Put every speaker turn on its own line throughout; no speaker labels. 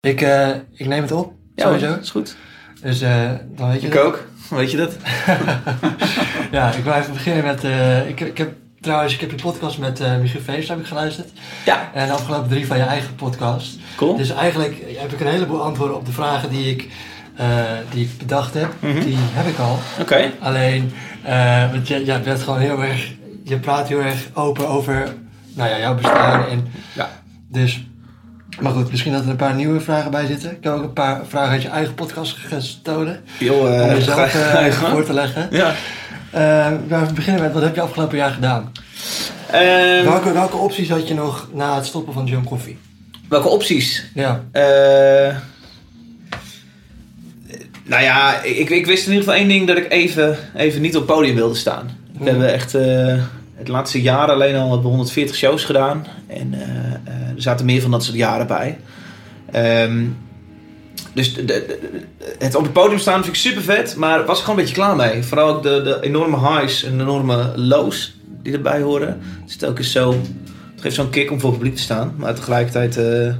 Ik, uh, ik neem het op,
ja,
sowieso.
is goed.
Dus uh, dan weet je
Ik
dat.
ook, weet je dat?
ja, ik wil even beginnen met... Uh, ik, ik heb trouwens, ik heb je podcast met uh, Michiel Feest heb ik geluisterd.
Ja.
En de afgelopen drie van je eigen podcast.
Cool.
Dus eigenlijk heb ik een heleboel antwoorden op de vragen die ik, die ik bedacht heb.
Mm -hmm.
Die heb ik al.
Oké. Okay.
Alleen, want je, je bent gewoon heel erg... Je praat heel erg open over nou ja, jouw bestaan. En
ja.
Dus... Maar goed, misschien dat er een paar nieuwe vragen bij zitten. Ik heb ook een paar vragen uit je eigen podcast gestolen.
Jo, uh,
om jezelf uh, voor te leggen.
Ja.
Uh, we beginnen met, wat heb je afgelopen jaar gedaan?
Um,
welke, welke opties had je nog na het stoppen van John Coffee?
Welke opties?
Ja.
Nou ja, ik, ik wist in ieder geval één ding dat ik even, even niet op het podium wilde staan. We
Hmm.
hebben echt het laatste jaar alleen al hebben we 140 shows gedaan. En zaten meer van dat soort jaren bij. Um, dus de, het op het podium staan vind ik super vet, maar was ik gewoon een beetje klaar mee. Vooral ook de, de enorme highs en de enorme lows die erbij horen. Het is telkens zo. Het geeft zo'n kick om voor publiek te staan, maar tegelijkertijd uh,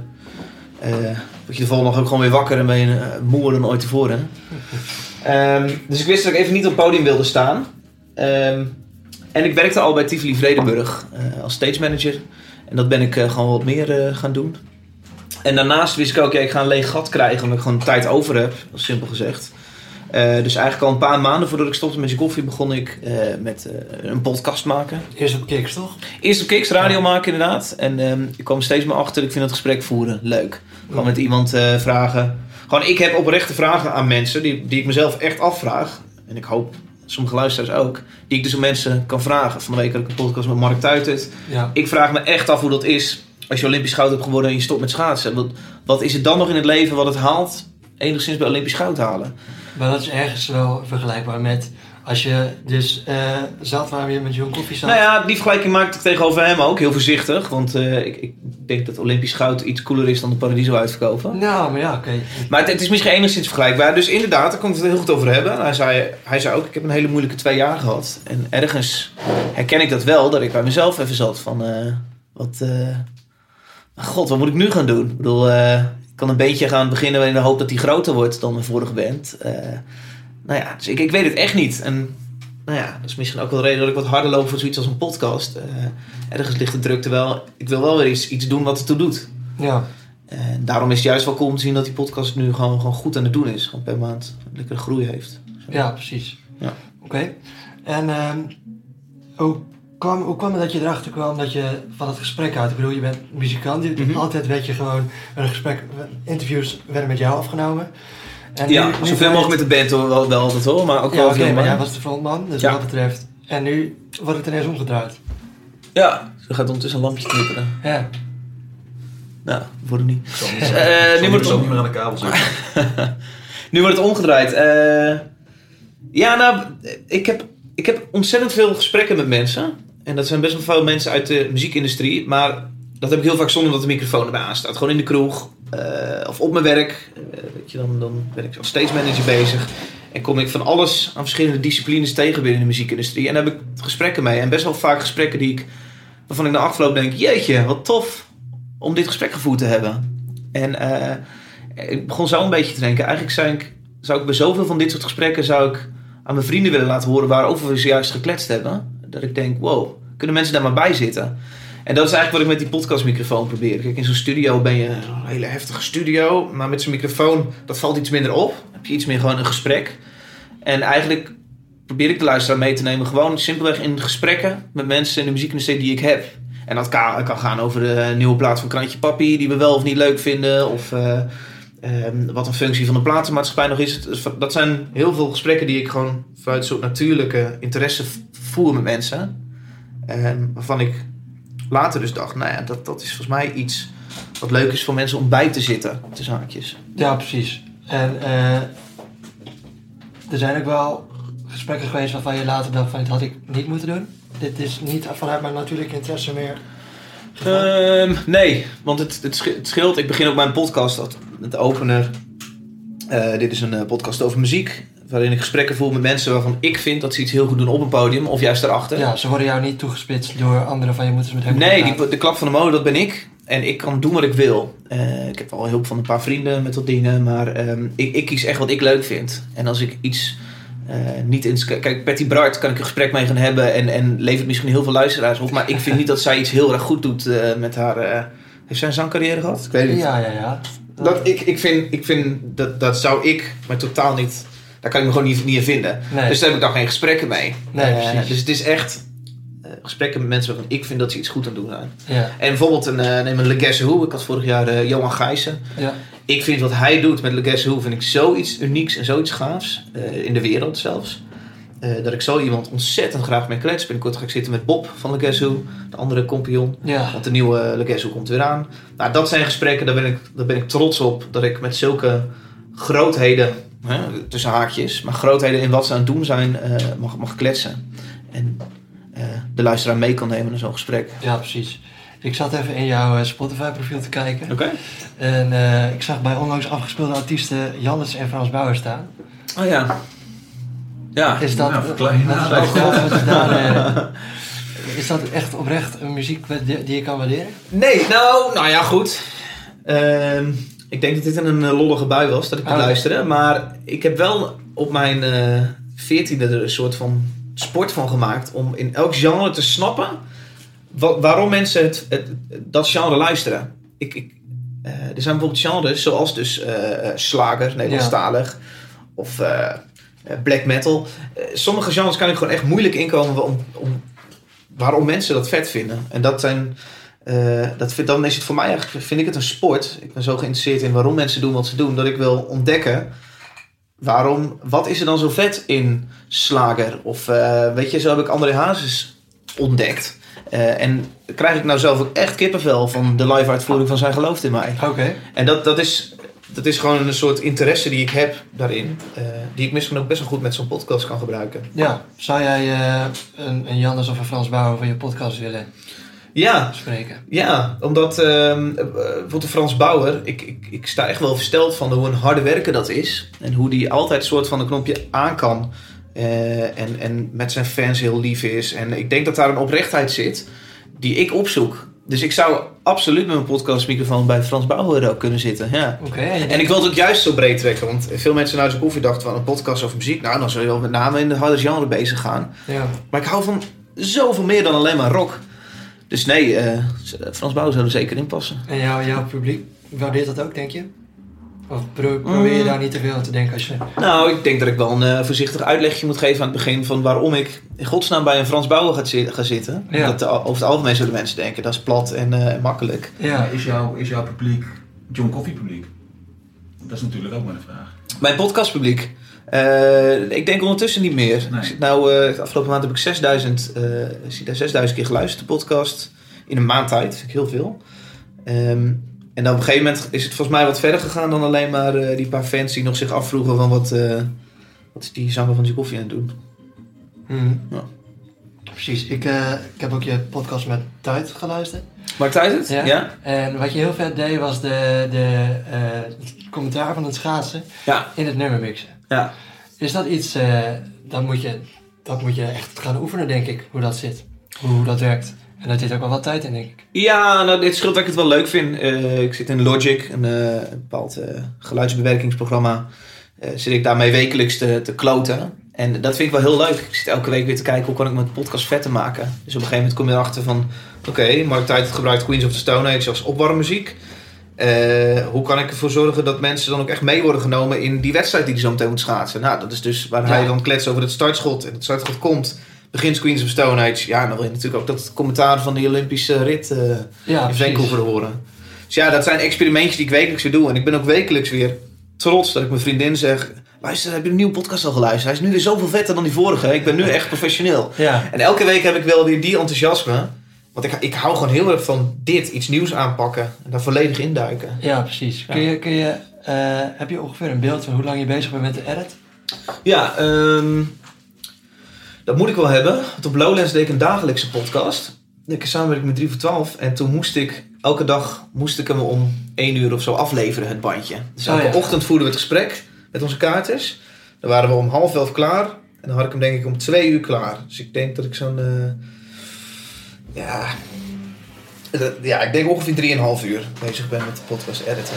word je de volgende dag ook gewoon weer wakker en ben je moeer dan ooit tevoren. Um, dus ik wist dat ik even niet op het podium wilde staan. Um, en ik werkte al bij Tivoli Vredenburg als stage manager. En dat ben ik uh, gewoon wat meer uh, gaan doen. En daarnaast wist ik ook, ja, ik ga een leeg gat krijgen omdat ik gewoon tijd over heb, simpel gezegd. dus eigenlijk al een paar maanden voordat ik stopte met je koffie begon ik met een podcast maken.
Eerst op Kiks, toch?
Eerst op Kiks, radio maken inderdaad. En um, ik kwam steeds meer achter, ik vind het gesprek voeren leuk. Gewoon met iemand vragen. Gewoon, ik heb oprechte vragen aan mensen die, die ik mezelf echt afvraag. En ik hoop sommige luisteraars ook, die ik dus aan mensen kan vragen. Van de week had ik een podcast met Mark Tuitert.
Ja.
Ik vraag me echt af hoe dat is als je Olympisch goud hebt geworden en je stopt met schaatsen. Wat, wat is het dan nog in het leven wat het haalt, enigszins bij Olympisch goud halen?
Maar dat is ergens wel vergelijkbaar met als je dus uh, zat waar je met John Koffie zat.
Nou ja, die vergelijking maakte ik tegenover hem ook, heel voorzichtig. Want uh, ik, ik, denk dat Olympisch goud iets cooler is dan de Paradiso uitverkopen.
Nou, maar ja, oké. Okay.
Maar het, het, is misschien enigszins vergelijkbaar. Dus inderdaad, daar kon ik het heel goed over hebben. Hij zei, hij zei ook, ik heb een hele moeilijke twee jaar gehad. En ergens herken ik dat wel, dat ik bij mezelf even zat van... Uh, wat, god, wat moet ik nu gaan doen? Ik bedoel, ik kan een beetje gaan beginnen in de hoop dat hij groter wordt dan mijn vorige band. Nou ja, dus ik, ik weet het echt niet. En nou ja, dat is misschien ook wel de reden dat ik wat harder loop voor zoiets als een podcast. Uh, ergens ligt de druk terwijl ik wil wel weer iets, iets doen wat ertoe doet.
Ja.
En daarom is het juist wel cool om te zien dat die podcast nu gewoon, gewoon goed aan het doen is. Gewoon per maand een lekkere groei heeft.
Zo. Ja, precies.
Ja.
Oké. Okay. En um, hoe, kwam, hoe kwam het dat je erachter kwam dat je van het gesprek uit... Ik bedoel, je bent muzikant. Mm -hmm. Altijd werd je gewoon... Een gesprek, interviews werden met jou afgenomen.
En ja, nu, nu zoveel mogelijk met de band hoor, wel, wel altijd hoor, maar ook
ja,
wel
oké,
veel
maar jij was de frontman, dus ja. wat dat betreft. En nu wordt het ineens omgedraaid.
Ja, er gaat ondertussen een lampje knipperen.
Ja.
Nou, voor hem niet.
Uh, nu wordt het om... niet meer aan de kabel zitten.
nu wordt het omgedraaid. Uh, ja, nou, ik heb, ik heb ontzettend veel gesprekken met mensen. En dat zijn best wel veel mensen uit de muziekindustrie. Maar dat heb ik heel vaak zonder dat de microfoon erbij aanstaat. Gewoon in de kroeg. Uh, of op mijn werk. Uh, dan, ben ik als stage manager bezig. En kom ik van alles aan verschillende disciplines tegen binnen de muziekindustrie. En daar heb ik gesprekken mee. En best wel vaak gesprekken die ik, waarvan ik na afgelopen denk... Jeetje, wat tof om dit gesprek gevoerd te hebben. En uh, ik begon zo een beetje te denken. Eigenlijk zou ik, zou ik bij zoveel van dit soort gesprekken... zou ik aan mijn vrienden willen laten horen waarover we zojuist gekletst hebben. Dat ik denk, wow, kunnen mensen daar maar bij zitten? En dat is eigenlijk wat ik met die podcastmicrofoon probeer. Kijk, in zo'n studio ben je een hele heftige studio. Maar met zo'n microfoon, dat valt iets minder op. Dan heb je iets meer gewoon een gesprek. En eigenlijk probeer ik de luisteraar mee te nemen. Gewoon simpelweg in gesprekken met mensen in de muziekindustrie die ik heb. En dat kan, kan gaan over de nieuwe plaat van Krantje Papi. Die we wel of niet leuk vinden. Of uh, um, wat een functie van de platenmaatschappij nog is. Dat zijn heel veel gesprekken die ik gewoon vanuit soort natuurlijke interesse voer met mensen. Um, waarvan ik later dus dacht, nou ja, dat, dat is volgens mij iets wat leuk is voor mensen om bij te zitten, te zaakjes.
Ja, precies. En uh, er zijn ook wel gesprekken geweest waarvan je later dacht van, dit had ik niet moeten doen. Dit is niet vanuit mijn natuurlijke interesse meer.
Um, nee, want het, het, scheelt. Ik begin ook mijn podcast met de opener. Uh, dit is een uh, podcast over muziek. Waarin ik gesprekken voer met mensen waarvan ik vind dat ze iets heel goed doen op een podium of juist daarachter.
Ja, ze worden jou niet toegespitst door anderen van je moeten met hem
Nee, die, de klap van de mode, dat ben ik. En ik kan doen wat ik wil. Eh, ik heb wel hulp van een paar vrienden met wat dingen. Maar ehm, ik, ik kies echt wat ik leuk vind. En als ik iets eh, niet in... Kijk, Patty Bart kan ik een gesprek mee gaan hebben. En, en levert misschien heel veel luisteraars op. Maar ik vind niet dat zij iets heel erg goed doet eh, met haar... eh, heeft zij een zangcarrière gehad? Ik weet het niet.
Ja, ja, ja.
Dat, ik, ik vind, ik vind dat, dat zou ik maar totaal niet... Daar kan ik me gewoon niet, niet in vinden.
Nee.
Dus daar heb ik dan geen gesprekken mee.
Nee,
Eh,
precies.
dus het is echt eh, gesprekken met mensen waarvan ik vind dat ze iets goed aan doen zijn.
Ja,
En bijvoorbeeld een, eh, neem een. Ik had vorig jaar Johan Gijssen.
ja.
Ik vind wat hij doet met Le Guess Who vind ik zoiets unieks en zoiets gaafs. in de wereld zelfs. Dat ik zo iemand ontzettend graag mee klets. Binnenkort ga ik zitten met Bob van Le Guess Who. De andere compagnon.
ja.
Want de nieuwe Le Guess Who komt weer aan. Nou, dat zijn gesprekken, daar ben ik, daar ben ik trots op. Dat ik met zulke grootheden, hè, tussen haakjes, maar grootheden in wat ze aan het doen zijn, eh, mag, mag kletsen. En eh, de luisteraar mee kan nemen in zo'n gesprek.
Ja, precies. Ik zat even in jouw eh, Spotify-profiel te kijken.
Oké.
En eh, ik zag bij onlangs afgespeelde artiesten Jannes en Frans Bauer staan.
Oh ja. Ja.
Is dat, is
nader.
dat- is daar, eh, is dat echt oprecht een muziek die die je kan waarderen?
Nee, nou, nou ja, goed. Ehm, ik denk dat dit een eh, lollige bui was dat ik het
Oh.
luisterde. Maar ik heb wel op mijn eh, veertiende er een soort van sport van gemaakt. Om in elk genre te snappen wa- waarom mensen het, het, dat genre luisteren. Ik, ik, eh, er zijn bijvoorbeeld genres zoals dus slager, Nederlandstalig. Of eh, eh, black metal. Sommige genres kan ik gewoon echt moeilijk inkomen om, om, waarom mensen dat vet vinden. En dat zijn... Eh, dat vind, dan is het voor mij eigenlijk, vind ik het een sport. Ik ben zo geïnteresseerd in waarom mensen doen wat ze doen, dat ik wil ontdekken waarom, wat is er dan zo vet in slager? Of eh, weet je, zo heb ik André Hazes ontdekt. Eh, en krijg ik nou zelf ook echt kippenvel van de live uitvoering van zijn geloof in mij.
Oké.
En dat, dat, is, dat is gewoon een soort interesse die ik heb daarin. die ik misschien ook best wel goed met zo'n podcast kan gebruiken.
Ja, zou jij een, een Jannes of een Frans Bauer van je podcast willen
Ja,
spreken?
Ja, omdat ehm, eh, bijvoorbeeld de Frans Bauer, ik, ik, ik sta echt wel versteld van hoe een harde werken dat is. En hoe die altijd een soort van een knopje aan kan. eh, en, en met zijn fans heel lief is. En ik denk dat daar een oprechtheid zit die ik opzoek. Dus ik zou absoluut met mijn podcastmicrofoon bij Frans Bauer ook kunnen zitten. Ja.
Oké.
En ik wil het ook juist zo breed trekken. Want veel mensen naar zijn koffie dachten van een podcast over muziek. Nou, dan zul je wel met name in de harde genre bezig gaan.
Ja.
Maar ik hou van zoveel meer dan alleen maar rock. Dus nee, eh, Frans Bauer zou er zeker in passen.
En jouw, jouw publiek waardeert dat ook, denk je? Of pro- probeer je
Mm.
daar niet te veel aan te denken als je...
Nou, ik denk dat ik wel een eh, voorzichtig uitlegje moet geven aan het begin van waarom ik in godsnaam bij een Frans Bauer ga, zi- ga zitten.
Ja.
Dat over het algemeen zullen mensen denken dat is plat en eh, makkelijk.
Ja.
Is, jouw, is jouw publiek John Coffee publiek? Dat is natuurlijk ook maar een vraag.
Mijn podcastpubliek. Eh, ik denk ondertussen niet meer.
Nee.
Ik zit nou, eh, de afgelopen maand heb ik 6000, eh, ik zie daar 6000 keer geluisterd, de podcast. In een maand tijd, vind ik heel veel. Ehm, en dan op een gegeven moment is het volgens mij wat verder gegaan dan alleen maar eh, die paar fans die nog zich afvroegen van wat, eh, wat is die zanger van die koffie aan het doen.
Mhm.
Ja.
Precies. Ik, eh, ik heb ook je podcast met Tuit geluisterd.
Maakt uit het?
Ja.
Ja?
En wat je heel vet deed was de, de eh, het commentaar van het schaatsen
Ja.
in het nummer mixen.
Ja.
Is dat iets, eh dat, moet je, dat moet je echt gaan oefenen, denk ik, hoe dat zit. Hoe dat werkt. En dat zit ook wel wat tijd in, denk ik.
Ja, nou, dit scheelt dat ik het wel leuk vind. Eh, ik zit in Logic, een, eh, een bepaald geluidsbewerkingsprogramma. Zit ik daarmee wekelijks te, te kloten. En dat vind ik wel heel leuk. Ik zit elke week weer te kijken hoe kan ik mijn podcast vetter maken. Dus op een gegeven moment kom je erachter van... Oké, Mark Tijd gebruikt Queens of the Stone Age als opwarmmuziek. Eh, hoe kan ik ervoor zorgen dat mensen dan ook echt mee worden genomen in die wedstrijd die hij zo meteen moet schaatsen? Nou, dat is dus waar
Ja.
hij dan klets over het startschot. En het startschot komt, begint Queens of Stone Age. Ja, dan wil je natuurlijk ook dat commentaar van die Olympische rit... eh,
Ja,
in Vancouver horen. Dus ja, dat zijn experimentjes die ik wekelijks weer doe. En ik ben ook wekelijks weer trots dat ik mijn vriendin zeg... Luister, heb je een nieuwe podcast al geluisterd? Hij is nu weer zoveel vetter dan die vorige. Ik ben nu echt professioneel.
Ja.
En elke week heb ik wel weer die enthousiasme. Want ik, ik hou gewoon heel erg van dit, iets nieuws aanpakken. En daar volledig induiken.
Ja, precies. Kun je, kun je, eh, heb je ongeveer een beeld van hoe lang je bezig bent met de edit?
Ja, ehm, dat moet ik wel hebben. Want op Lowlands deed ik een dagelijkse podcast. Ik samenwerking met 3 voor 12. En toen moest ik, elke dag moest ik hem om 1 uur of zo afleveren, het bandje. Dus
Oh,
elke
ja.
ochtend voerden we het gesprek met onze kaartjes. Dan waren we om half elf klaar. En dan had ik hem denk ik om 2 uur klaar. Dus ik denk dat ik zo'n, eh, ja, Ja, ik denk ongeveer 3,5 uur bezig ben met de podcast editen.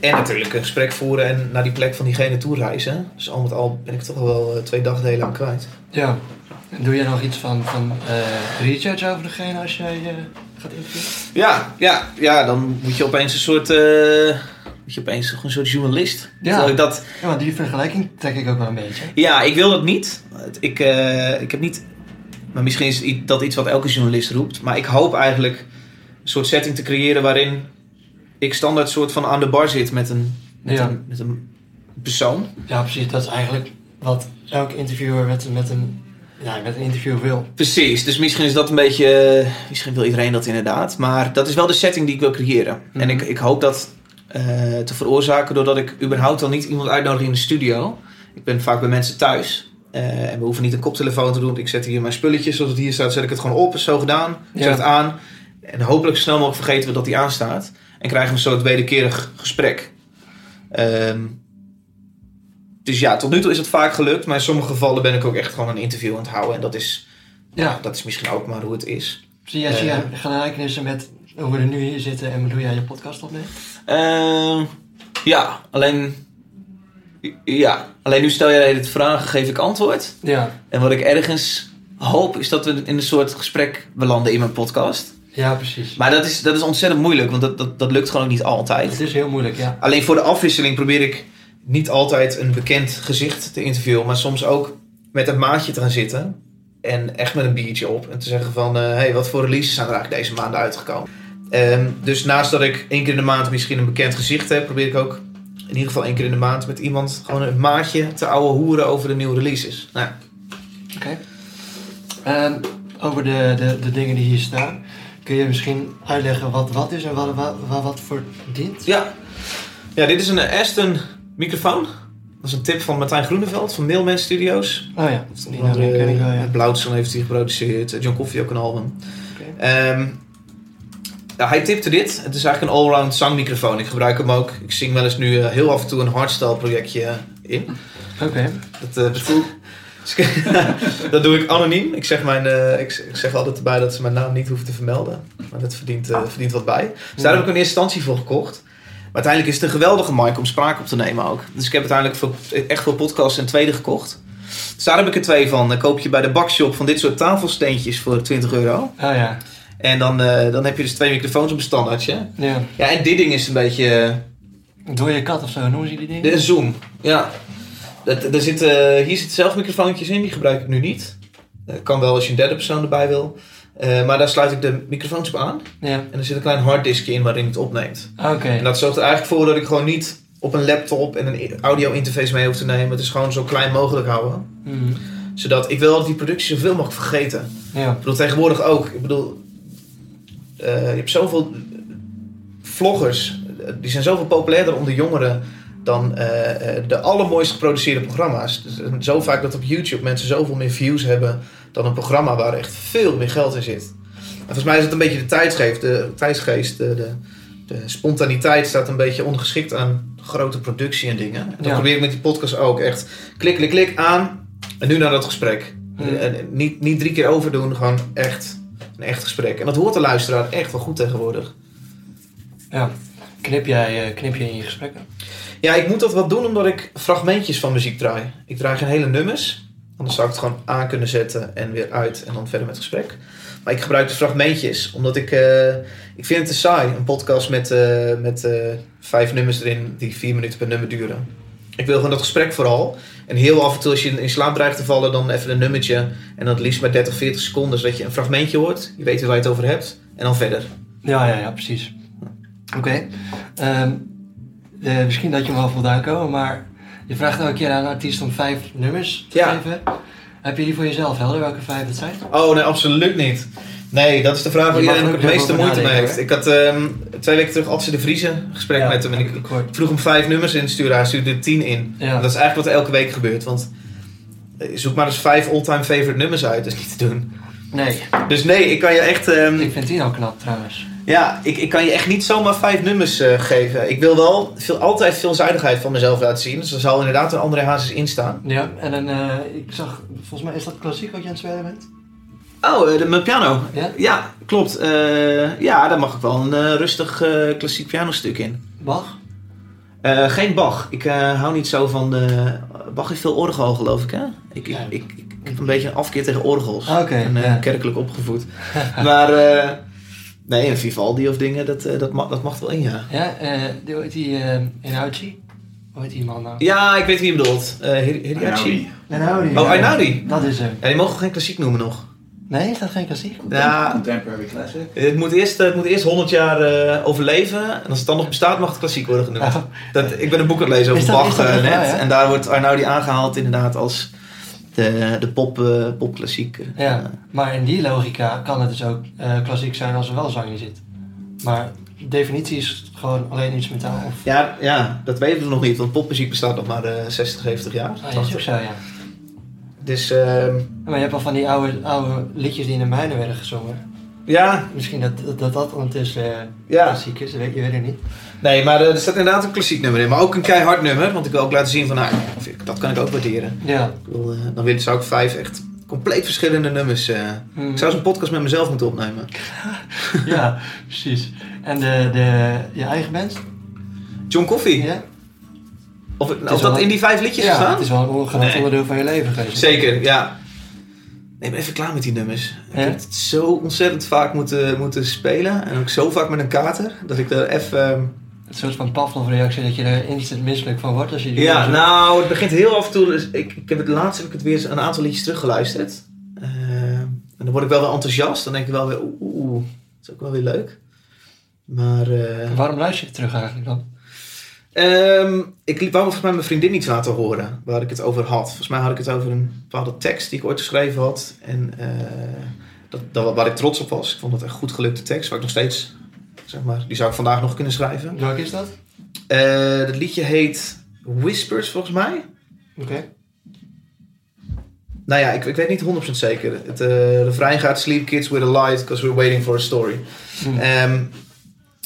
En natuurlijk een gesprek voeren en naar die plek van diegene toe reizen. Dus al met al ben ik toch wel eh, twee dagdelen aan kwijt.
Ja. Doe jij nog iets van, van eh, research over degene als jij eh, gaat interviewen?
Ja, ja, ja, dan moet je opeens een soort, moet je opeens een soort journalist.
Ja.
Ik dat,
Ja, want die vergelijking trek ik ook wel een beetje.
ja, ik wil dat niet. Ik, ik heb niet, maar misschien is dat iets wat elke journalist roept. Maar ik hoop eigenlijk een soort setting te creëren waarin ik standaard soort van aan de bar zit met een, met
Ja.
een, met een persoon.
Ja, precies. Dat is eigenlijk wat elke interviewer met, met, een, ja, met een interview wil.
Precies, dus misschien is dat een beetje. eh, Misschien wil iedereen dat inderdaad. Maar dat is wel de setting die ik wil creëren.
Mhm.
En ik, ik hoop dat eh, te veroorzaken doordat ik überhaupt al niet iemand uitnodig in de studio. Ik ben vaak bij mensen thuis. Eh, en we hoeven niet een koptelefoon te doen. Ik zet hier mijn spulletjes zoals het hier staat. Zet ik het gewoon op, zo gedaan. Ik
Ja.
Zet het aan. En hopelijk zo snel mogelijk vergeten we dat die aanstaat. En krijgen we zo'n wederkerig gesprek. Ehm, dus ja, tot nu toe is het vaak gelukt. Maar in sommige gevallen ben ik ook echt gewoon een interview aan het houden. En dat is
Ja,
dat is misschien ook maar hoe het is.
zie jij, zie
Eh.
jij gelijkenissen met hoe we er nu hier zitten en hoe jij je podcast opneemt?
Ehm, ja, alleen. Ja, alleen nu stel jij het vragen, geef ik antwoord.
Ja,
En wat ik ergens hoop, is dat we in een soort gesprek belanden in mijn podcast.
ja precies.
Maar dat is, dat is ontzettend moeilijk, want dat, dat, dat lukt gewoon niet altijd.
Het is heel moeilijk, ja.
Alleen voor de afwisseling probeer ik niet altijd een bekend gezicht te interviewen, maar soms ook met een maatje te gaan zitten. En echt met een biertje op. En te zeggen van, hé, hey, wat voor releases zijn er eigenlijk deze maanden uitgekomen? Ehm, dus naast dat ik één keer in de maand misschien een bekend gezicht heb, probeer ik ook in ieder geval één keer in de maand met iemand gewoon een maatje te ouwe hoeren over de nieuwe releases. Nou, ja.
Oké. Ehm, over de, de, de dingen die hier staan. Kun je misschien uitleggen wat wat is en wat, wat, wat, wat voor dient?
Ja. ja, dit is een Aston microfoon. Dat is een tip van Martijn Groeneveld van Mailman Studios.
Oh ja, die
Die
naam ken ik wel, ja.
Blauwtson heeft hij geproduceerd. John Coffey ook een album.
Oké.
Ehm, ja, hij tipte dit. Het is eigenlijk een allround zangmicrofoon. Ik gebruik hem ook. Ik zing wel eens nu eh, heel af en toe een hardstyle projectje in.
Oké.
Dat, eh, dat doe ik anoniem. Ik zeg, mijn, eh, ik, ik zeg altijd erbij dat ze mijn naam niet hoeven te vermelden. Maar dat verdient, eh, verdient wat bij. Dus daar heb ik in eerste instantie voor gekocht. Maar uiteindelijk is het een geweldige mic om spraak op te nemen ook. Dus ik heb uiteindelijk voor, echt veel podcasts een tweede gekocht. Dus daar heb ik er twee van. Dan koop je bij de bakshop van dit soort tafelsteentjes voor 20 euro.
Oh ja.
En dan, eh, dan heb je dus twee microfoons op een standaardje.
Ja.
Ja, en dit ding is een beetje... eh,
Door je kat of zo, noemen ze die dingen?
Is Zoom, ja. Dat, er zitten, hier zitten zelf microfoontjes in, die gebruik ik nu niet. Eh, kan wel als je een derde persoon erbij wil. Eh, maar daar sluit ik de microfoons op aan.
Ja.
En er zit een klein harddiskje in waarin het opneemt.
Oké.
En dat zorgt er eigenlijk voor dat ik gewoon niet op een laptop en een audio interface mee hoef te nemen. Het is gewoon zo klein mogelijk houden.
Mhm.
Zodat ik wil dat die productie zoveel mogelijk vergeten.
Ja.
Ik bedoel, tegenwoordig ook. Ik bedoel, eh, je hebt zoveel vloggers. eh, Die zijn zoveel populairder onder jongeren dan eh, eh, de allermooist geproduceerde programma's. Dus, eh, zo vaak dat op YouTube mensen zoveel meer views hebben dan een programma waar echt veel meer geld in zit. En volgens mij is het een beetje de tijdsgeest. De, tijdsgeest, de, de, de spontaniteit staat een beetje ondergeschikt aan grote productie en dingen. En dat
Ja.
probeer ik met die podcast ook echt. Klik, klik, klik aan. En nu naar dat gesprek.
Hmm.
En niet, niet drie keer overdoen, gewoon echt een echt gesprek. En dat hoort de luisteraar echt wel goed tegenwoordig.
ja. Knip jij eh, knip je in je gesprekken?
Ja, ik moet dat wat doen omdat ik fragmentjes van muziek draai. Ik draai geen hele nummers. Anders zou ik het gewoon aan kunnen zetten en weer uit en dan verder met het gesprek. Maar ik gebruik de fragmentjes omdat ik, eh, ik vind het te saai. Een podcast met, eh, met vijf nummers erin die vier minuten per nummer duren. Ik wil gewoon dat gesprek vooral. En heel af en toe als je in slaap dreigt te vallen, dan even een nummertje. En dan het liefst maar 30, 40 seconden, zodat je een fragmentje hoort. Je weet waar je het over hebt. En dan verder.
Ja, ja, ja, precies. Oké. Ehm, eh, misschien dat je hem wel voldaan komen, maar je vraagt elke keer aan een artiest om vijf nummers te
Ja.
geven. Heb je die voor jezelf helder welke vijf het zijn?
Oh, nee, absoluut niet. Nee, dat is de vraag waar iedereen
er
ook het meeste moeite mee heeft. Ik had ehm, twee weken terug Adse de Vriezen een gesprek
Ja,
met hem. En ik vroeg hem vijf nummers in te sturen. Hij stuurde er tien in.
Ja.
Dat is eigenlijk wat er elke week gebeurt. Want eh, zoek maar eens vijf all-time favorite nummers uit. Dat is niet te doen.
Nee,
Dus nee, ik kan je echt... ehm,
ik vind die al knap trouwens.
ja, ik, ik kan je echt niet zomaar vijf nummers eh, geven. Ik wil wel veel, altijd veelzijdigheid van mezelf laten zien. Dus er zal inderdaad een André Hazes in staan.
Ja, en dan, eh, ik zag, volgens mij is dat klassiek wat je aan het spelen bent?
Oh, eh, de, mijn piano.
Ja?
klopt. Eh, ja, daar mag ik wel een eh, rustig eh, klassiek pianostuk in.
Bach?
Eh, geen Bach. Ik eh, hou niet zo van... eh, Bach heeft veel orgel, geloof ik, hè? Ik, ik,
Ja.
ik, ik, ik heb een beetje een afkeer tegen orgels.
Ah, oké,
Ik ben
ja.
kerkelijk opgevoed. maar eh, nee, een Vivaldi of dingen, dat, dat, mag, dat mag wel in, ja.
Ja, eh die, hoe heet die uh, Einaudi? Hoe heet die man nou?
Ja, ik weet wie je bedoelt. Eh Hir- Hiriachi.
Einaudi.
Oh, Einaudi.
Dat is hem.
Ja, die mogen we geen klassiek noemen nog.
Nee, is dat geen klassiek?
Ja,
Contemporary classic.
het moet eerst, het moet eerst 100 jaar eh, overleven. En als het dan nog bestaat, mag het klassiek worden genoemd.
Oh.
Dat, ik ben een boek aan het lezen over
dat-
Bach
dat
eh, net.
waar, ja?
En daar wordt Arnaudi aangehaald inderdaad als de, de pop, eh, popklassiek.
Ja, maar in die logica kan het dus ook eh, klassiek zijn als er wel zang in zit. Maar de definitie is gewoon alleen instrumentaal. Of...
Ja, ja, dat weten we nog niet, want popmuziek bestaat nog maar eh 60, 70 jaar.
Ah, ja, is ook zo, ja.
Dus ehm,
Maar je hebt al van die oude, oude liedjes die in de mijnen werden gezongen.
ja,
Misschien dat dat, dat, dat ondertussen eh,
ja.
klassiek is, dat weet, je weet het niet.
Nee, maar eh, er staat inderdaad een klassiek nummer in. Maar ook een keihard nummer, want ik wil ook laten zien van, nou, dat kan ik ook waarderen.
Ja.
Ik wil, eh, dan wil, zou ik vijf echt compleet verschillende nummers... eh,
Mhm.
Ik zou zo'n podcast met mezelf moeten opnemen.
ja, precies. En de, de, je eigen band?
John Coffee.
Ja?
Of,
is
of
wel-
dat in die vijf liedjes
Ja,
staan?
het is wel een ongelooflijk
Nee.
onderdeel van je leven geweest.
Zeker, ja. Nee, ben even klaar met die nummers. Ik heb het zo ontzettend vaak moeten, moeten spelen. En ook zo vaak met een kater. Dat ik er even... ehm,
Een soort van Pavlov-reactie dat je er instant misselijk van wordt als je die
Ja, nou, het begint heel af en toe. Dus ik, ik heb het laatst heb ik het weer een aantal liedjes teruggeluisterd. Eh, en dan word ik wel weer enthousiast. Dan denk ik wel weer, oeh, dat is ook wel weer leuk. Maar eh,
Waarom luister je terug eigenlijk dan?
Ehm, ik liet wou volgens mij mijn vriendin iets laten horen waar ik het over had. Volgens mij had ik het over een bepaalde tekst die ik ooit geschreven had. En eh, dat, dat, waar ik trots op was. Ik vond het echt goed gelukte tekst, waar ik nog steeds, zeg maar, die zou ik vandaag nog kunnen schrijven.
Welk is dat?
Eh dat liedje heet Whispers volgens mij.
Oké.
Nou ja, ik, ik weet niet 100% zeker. Het uh, refrein gaat Sleep kids with a light because we're waiting for a story.
Hm.
Ehm,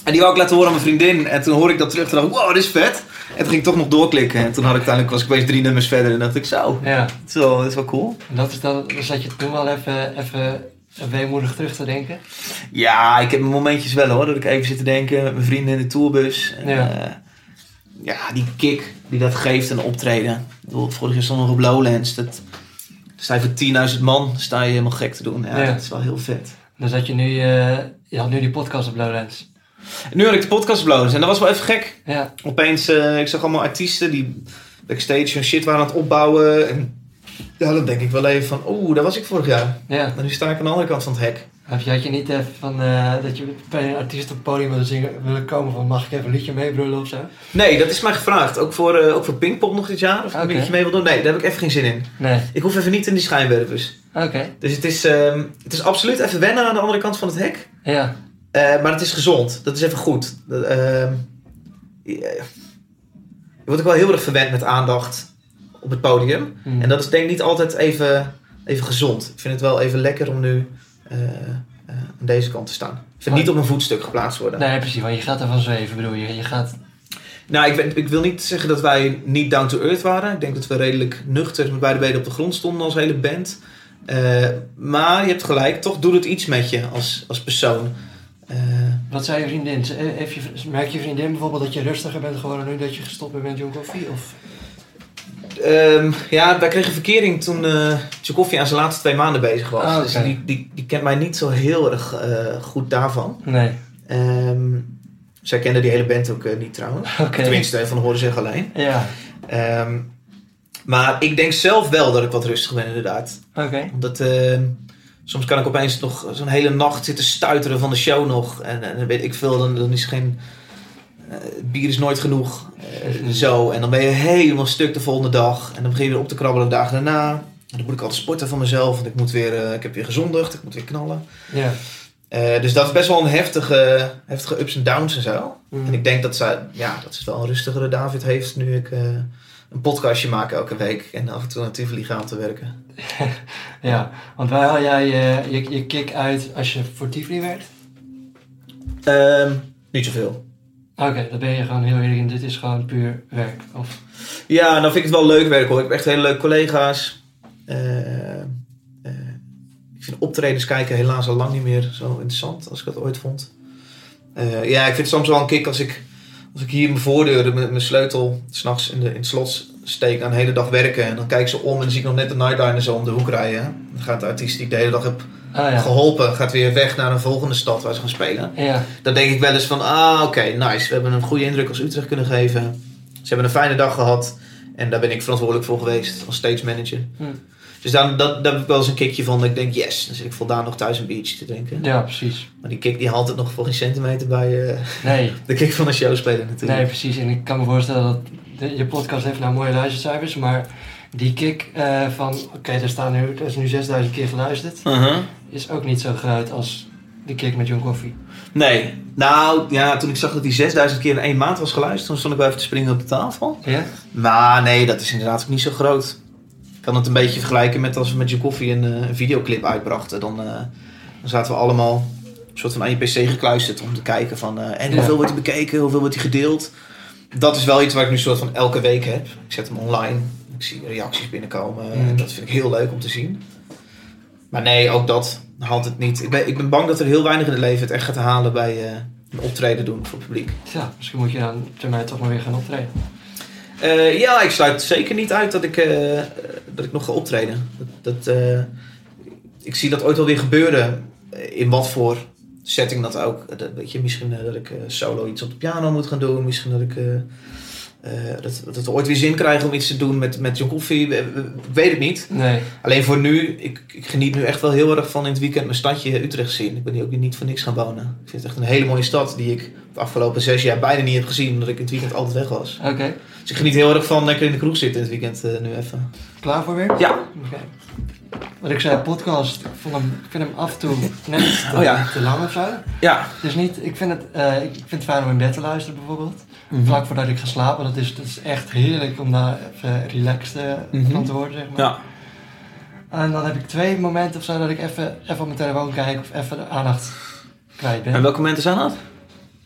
en die wou ik laten horen aan mijn vriendin. En toen hoorde ik dat terug. Toen dacht ik, wow, dit is vet. En toen ging ik toch nog doorklikken. En toen had ik uiteindelijk, was ik opeens drie nummers verder. En dacht ik, zo,
Ja,
wel, dit is wel cool.
en dat is dan, zat je toen wel even, even weemoedig terug te denken.
Ja, ik heb mijn momentjes wel hoor. Dat ik even zit te denken met mijn vrienden in de tourbus. En,
Ja.
ja. ja, die kick die dat geeft een optreden. Bedoel, vorig jaar stond nog op Lowlands. Dat, sta je voor 10.000 man, sta je helemaal gek te doen. Ja,
Ja.
dat is wel heel vet.
Dan zat je nu, eh, je had nu die podcast op Lowlands.
Nu had ik de podcast blows en dat was wel even gek.
Ja,
Opeens, eh, ik zag allemaal artiesten die backstage hun shit waren aan het opbouwen. En ja, dan denk ik wel even van, oeh, daar was ik vorig jaar.
ja.
Maar nu sta ik aan de andere kant van het hek.
Heb je, had je niet even van, eh, dat je bij een artiest op het podium wilde zingen, willen komen van mag ik even een liedje meebrullen of zo?
Nee, dat is mij gevraagd. Ook voor, eh, ook voor Pinkpop nog dit jaar. Of ik een beetje mee wil doen. Nee, daar heb ik even geen zin in.
Nee.
Ik hoef even niet in die schijnwerpers.
Oké.
Dus het is, ehm, het is absoluut even wennen aan de andere kant van het hek.
Ja.
Eh, maar het is gezond. Dat is even goed. Ehm, je, wordt ook wel heel erg verwend met aandacht op het podium.
Hm.
En dat is denk ik niet altijd even, even gezond. Ik vind het wel even lekker om nu eh, eh, aan deze kant te staan. Ik vind niet op een voetstuk geplaatst worden.
Nee, precies, want je gaat ervan zweven, bedoel je. Je gaat...
Nou, ik, ben- ik wil niet zeggen dat wij niet down to earth waren. Ik denk dat we redelijk nuchter met beide benen op de grond stonden als hele band. Maar je hebt gelijk, toch doet het iets met je als, als persoon. Eh,
Wat zei je vriendin? Ze- eh, Heeft je, merk je vriendin bijvoorbeeld dat je rustiger bent geworden nu dat je gestopt bent met John Coffee? Of?
Ehm, ja, wij kregen verkering toen uh, Tchaikovsky aan zijn laatste twee maanden bezig was.
Ah.
Dus die, die, die kent mij niet zo heel erg eh, goed daarvan.
Nee.
Ehm, zij kende die hele band ook niet trouwens.
Oké.
Tenminste, van horen zeggen alleen.
Ja.
Ehm, maar ik denk zelf wel dat ik wat rustiger ben inderdaad.
Oké.
Omdat soms kan ik opeens nog zo'n hele nacht zitten stuiteren van de show nog. En, en dan weet ik veel, dan, dan is geen... eh, bier is nooit genoeg. Eh, zo. En dan ben je helemaal stuk de volgende dag. En dan begin je weer op te krabbelen de dagen daarna. En dan moet ik altijd sporten van mezelf. Want ik, moet weer, eh, ik heb weer gezondigd. Ik moet weer knallen.
Ja.
Dus dat is best wel een heftige, heftige ups en downs en zo.
Mm.
En ik denk dat zij, ja, dat ze wel een rustigere David heeft nu ik een podcastje maak elke week. En af en toe naar Tivoli ga om te werken.
Ja, want waar haal jij je, je, je kick uit als je voor Tivoli werkt?
Ehm, niet zoveel.
Oké, dan ben je gewoon heel eerlijk in. Dit is gewoon puur werk. Of,
Ja, dan vind ik het wel leuk werk hoor. Ik heb echt hele leuke collega's. Eh, eh, ik vind optredens kijken helaas al lang niet meer zo interessant als ik dat ooit vond. Eh, ja, ik vind het soms wel een kick als ik, als ik hier mijn voordeur met mijn sleutel s'nachts in, de, in het slot steek aan de hele dag werken. En dan kijk ze om en dan zie ik nog net de Nightliner zo om de hoek rijden. Dan gaat de artiest die ik de hele dag heb
Ah ja.
geholpen, gaat weer weg naar een volgende stad waar ze gaan spelen.
Ja,
Dan denk ik wel eens van, ah oké, nice. We hebben een goede indruk als Utrecht kunnen geven. Ze hebben een fijne dag gehad. En daar ben ik verantwoordelijk voor geweest als stage manager.
Hm.
Dus daar, dat, daar heb ik wel eens een kickje van. Dat ik denk, yes, dan zit ik voldaan nog thuis een biertje te drinken.
ja precies.
Maar die kick die haalt het nog voor geen centimeter bij eh,
Nee,
de kick van een showspeler natuurlijk.
nee, precies. En ik kan me voorstellen dat de- je podcast heeft nou mooie luistercijfers, maar die kick eh, van, oké, er staan nu, er is nu 6000 keer geluisterd,
Uh-huh.
is ook niet zo groot als de kick met John Coffee.
Nee, nou ja, toen ik zag dat die 6000 keer in één maand was geluisterd, toen stond ik wel even te springen op de tafel.
Ja?
Maar nee, dat is inderdaad ook niet zo groot. Kan het een beetje vergelijken met als we met je koffie een, eh, een videoclip uitbrachten. Dan, eh, dan zaten we allemaal een soort van aan je pc gekluisterd om te kijken van... eh, en hoeveel wordt die bekeken, hoeveel wordt die gedeeld? Dat is wel iets waar ik nu soort van elke week heb. Ik zet hem online, ik zie reacties binnenkomen.
Mm.
Dat vind ik heel leuk om te zien. Maar nee, ook dat haalt het niet. Ik ben, ik ben bang dat er heel weinig in het leven het echt gaat halen bij een optreden doen voor het publiek.
Ja, misschien moet je dan termijn toch maar weer gaan optreden.
Ja, ik sluit zeker niet uit dat ik, dat ik nog ga optreden. Dat, dat, eh, ik zie dat ooit wel weer gebeuren. eh, In wat voor setting dat ook. Dat, weet je, misschien eh, dat ik solo iets op de piano moet gaan doen. Misschien dat ik dat, dat we ooit weer zin krijgen om iets te doen met, met John Koffie. Ik weet het niet.
Nee,
Alleen voor nu, ik, ik geniet nu echt wel heel erg van in het weekend mijn stadje Utrecht zien. Ik ben hier ook niet voor niks gaan wonen. Ik vind het echt een hele mooie stad die ik de afgelopen zes jaar bijna niet heb gezien. Omdat ik in het weekend altijd weg was.
oké.
Dus ik geniet heel erg van lekker in de kroeg zitten het weekend eh, nu even.
Klaar voor weer?
Ja.
Oké. Wat ik zei, podcast, ik, vond hem, ik vind hem af en toe net te,
Oh ja.
te lang of zo.
Ja.
Dus niet, ik vind, het, eh, ik vind het fijn om in bed te luisteren bijvoorbeeld. Vlak voordat ik ga slapen. Dat is, dat is echt heerlijk om daar even relaxed eh,
Mhm.
van te worden, zeg maar.
Ja.
En dan heb ik twee momenten of zo dat ik even, even op mijn telefoon kijk of even de aandacht kwijt ben.
En welke momenten zijn dat?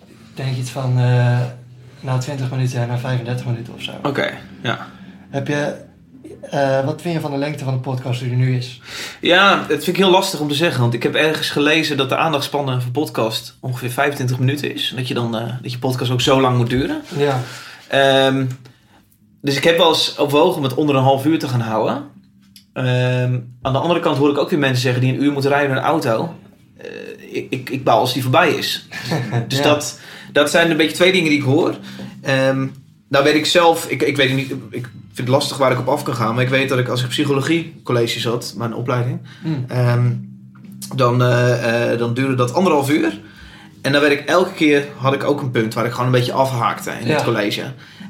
Ik denk iets van na 20 minuten naar 35 minuten of zo.
Oké, ja.
Heb je, eh, wat vind je van de lengte van de podcast die er nu is?
Ja, dat vind ik heel lastig om te zeggen. Want ik heb ergens gelezen dat de aandachtspannen voor podcast ongeveer 25 minuten is. En dat je dan eh, dat je podcast ook zo lang moet duren.
Ja,
Ehm, dus ik heb wel eens overwogen om het onder een half uur te gaan houden. Ehm, aan de andere kant hoor ik ook weer mensen zeggen die een uur moeten rijden in een auto. Eh, ik, ik, ik bouw als die voorbij is. Dus
Ja.
dat, dat zijn een beetje twee dingen die ik hoor. Ehm nou weet ik zelf, ik, ik weet niet, ik vind het lastig waar ik op af kan gaan. Maar ik weet dat ik als ik psychologie college zat, mijn opleiding,
Hm.
Ehm, dan, eh, eh, dan duurde dat anderhalf uur. En dan werd ik elke keer, had ik ook een punt waar ik gewoon een beetje afhaakte in
Ja.
het college.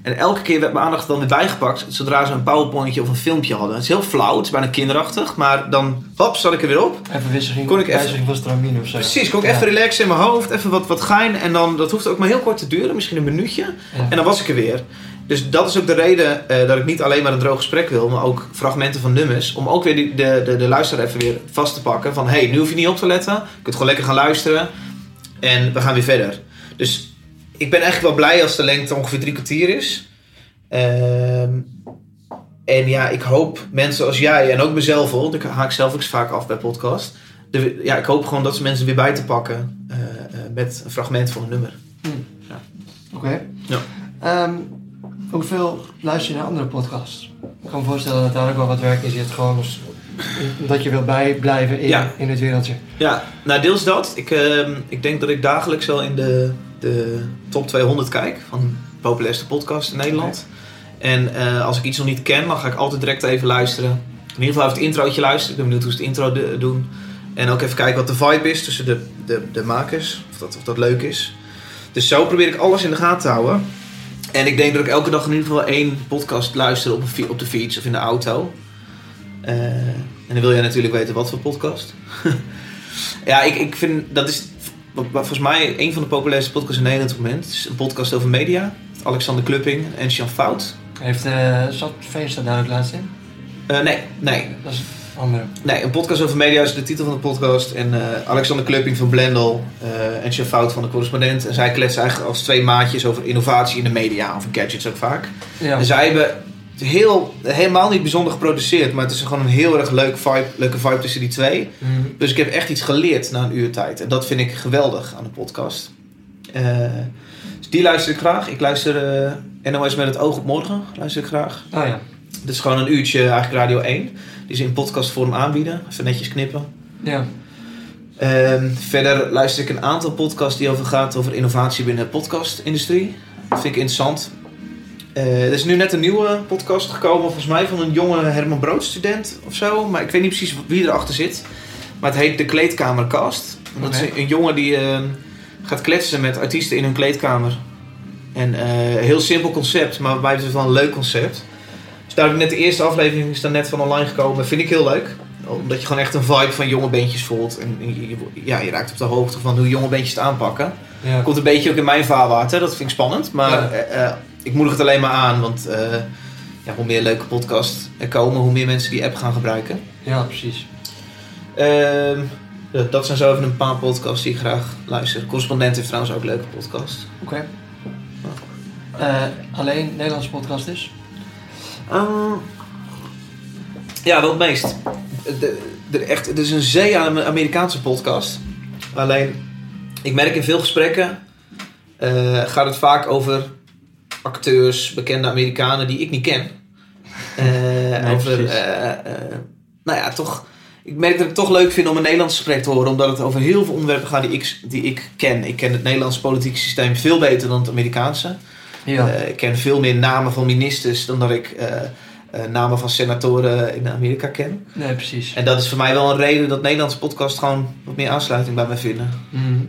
En elke keer werd mijn aandacht dan weer bijgepakt zodra ze een powerpointje of een filmpje hadden. Het is heel flauw, het is bijna kinderachtig, maar dan, hop, zat ik er weer op.
even wisseling,
Kon ik even-
van stramine of zo.
Precies, kon ik
Ja.
even relaxen in mijn hoofd, even wat, wat gein. En dan, dat hoeft ook maar heel kort te duren, misschien een minuutje.
Ja.
En dan was ik er weer. Dus dat is ook de reden eh, dat ik niet alleen maar een droog gesprek wil, maar ook fragmenten van nummers. Om ook weer die, de, de, de luisteraar even weer vast te pakken. Van hey, nu hoef je niet op te letten. Je kunt gewoon lekker gaan luisteren. En we gaan weer verder. Dus ik ben eigenlijk wel blij als de lengte ongeveer drie kwartier is. Ehm, en ja, ik hoop mensen als jij en ook mezelf, hoor, ik haak zelf ook vaak af bij podcast. De, ja, ik hoop gewoon dat ze mensen weer bij te pakken eh, eh, met een fragment van een nummer.
Oké.
Ja.
Ehm, hoeveel luister je naar andere podcasts? Ik kan me voorstellen dat daar ook wel wat werk in zit. Gewoon als, dat je wil bij blijven in,
Ja.
in het wereldje.
Ja, nou deels dat. Ik, ehm, ik denk dat ik dagelijks wel in de, de top 200 kijk van de populairste podcast in Nederland. En eh, als ik iets nog niet ken, dan ga ik altijd direct even luisteren. In ieder geval even het introotje luisteren. Ik ben benieuwd hoe ze het intro de- doen. En ook even kijken wat de vibe is tussen de, de, de makers. Of dat, of dat leuk is. Dus zo probeer ik alles in de gaten te houden. En ik denk dat ik elke dag in ieder geval één podcast luister op, een op de fiets of in de auto. Eh, en dan wil jij natuurlijk weten wat voor podcast. ja, ik, ik vind dat is volgens mij een van de populairste podcasts in Nederland op het moment. Het is een podcast over media. Alexander Klupping en Jean Fout.
Heeft uh, zat Veenstra daar ook laatst in?
Eh, nee, nee,
Dat is een andere.
nee. Een podcast over media is de titel van de podcast. En Alexander Klupping van Blendel en Jean Fout van de correspondent. En zij kletsen eigenlijk als twee maatjes over innovatie in de media. Over gadgets ook vaak.
Ja.
En zij hebben heel, helemaal niet bijzonder geproduceerd, maar het is gewoon een heel erg leuk vibe, leuke vibe tussen die twee.
Mm.
Dus ik heb echt iets geleerd na een uur tijd. En dat vind ik geweldig aan de podcast. Eh, dus die luister ik graag. Ik luister eh, NOS met het oog op morgen. Luister ik graag.
Oh ja.
Dat is gewoon een uurtje eigenlijk Radio 1. Die ze in podcastvorm aanbieden. Even netjes knippen.
Ja.
Ehm, verder luister ik een aantal podcasts die over gaat over innovatie binnen de podcastindustrie. Dat vind ik interessant. Eh, er is nu net een nieuwe podcast gekomen, volgens mij van een jonge Herman Brood student of zo. Maar ik weet niet precies wie erachter zit. Maar het heet De Kleedkamercast. En dat is een, een jongen die ehm, gaat kletsen met artiesten in hun kleedkamer. En eh, heel simpel concept, maar bij het wel een leuk concept. Dus daar heb ik net de eerste aflevering is daar net van online gekomen. Vind ik heel leuk. Omdat je gewoon echt een vibe van jonge bandjes voelt. En je, je- ja, je raakt op de hoogte van hoe jonge bandjes het aanpakken.
Ja.
Komt een beetje ook in mijn vaarwater. Dat vind ik spannend. Maar
Ja.
Ik moedig het alleen maar aan. Want eh, ja, hoe meer leuke podcasts er komen, hoe meer mensen die app gaan gebruiken.
ja, precies.
Ehm, dat zijn zo even een paar podcasts die ik graag luister. Correspondent heeft trouwens ook een leuke podcast.
Oké. Eh, alleen Nederlandse podcast dus?
Ehm, ja, wel het meest. De, de, echt, het is een zee aan Amerikaanse podcast. Alleen, ik merk in veel gesprekken eh, gaat het vaak over acteurs, bekende Amerikanen die ik niet ken. Eh,
Nee,
over, eh, eh, nou ja, toch. Ik merk dat ik het toch leuk vind om een Nederlands gesprek te horen, omdat het over heel veel onderwerpen gaat die ik, die ik ken. Ik ken het Nederlandse politieke systeem veel beter dan het Amerikaanse.
Ja.
Ik ken veel meer namen van ministers dan dat ik namen van senatoren in Amerika ken.
nee, precies.
En dat is voor mij wel een reden dat Nederlandse podcasts gewoon wat meer aansluiting bij mij vinden.
Mhm.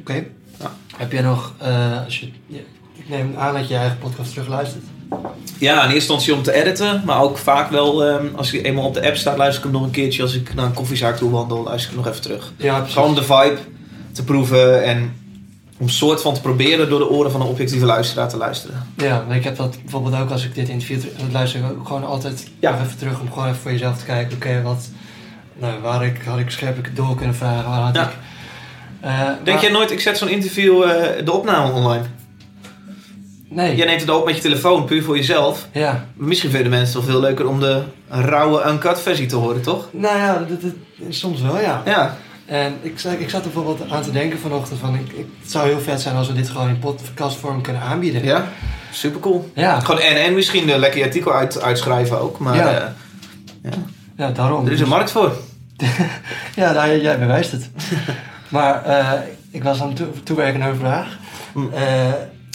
Oké.
Ja.
Heb jij nog, als je, neem aan dat je je eigen podcast terugluistert.
Ja, in eerste instantie om te editen, maar ook vaak wel ehm, als je eenmaal op de app staat, luister ik hem nog een keertje. Als ik naar een koffiezaak toe wandel, luister ik hem nog even terug.
Ja, precies.
Gewoon om de vibe te proeven en om soort van te proberen door de oren van een objectieve luisteraar te luisteren.
Ja, maar ik heb dat bijvoorbeeld ook als ik dit interview luister ik gewoon altijd
Ja.
nog even terug om gewoon even voor jezelf te kijken. Oké, wat, nou, waar ik, had ik scherp ik het door kunnen vragen, waar had
Ja.
ik... Eh,
Denk jij nooit, ik zet zo'n interview, eh, de opname online.
Nee.
Jij neemt het op met je telefoon, puur voor jezelf.
Ja.
Misschien vinden mensen het toch veel leuker om de rauwe uncut versie te horen, toch?
Nou ja, dat, dat- soms wel, ja.
Ja.
En ik, zat- ik zat er bijvoorbeeld aan te denken vanochtend van, ik, ik, het zou heel vet zijn als we dit gewoon in podcastvorm kunnen aanbieden.
Ja, super cool.
Ja,
Gewoon en, en misschien een lekker artikel uit, uitschrijven ook. Maar
Ja.
eh,
ja daarom.
er is een markt voor.
Ja, nou, jij bewijst het. maar eh, ik was aan het toe- toewerken naar een vraag.
Hm.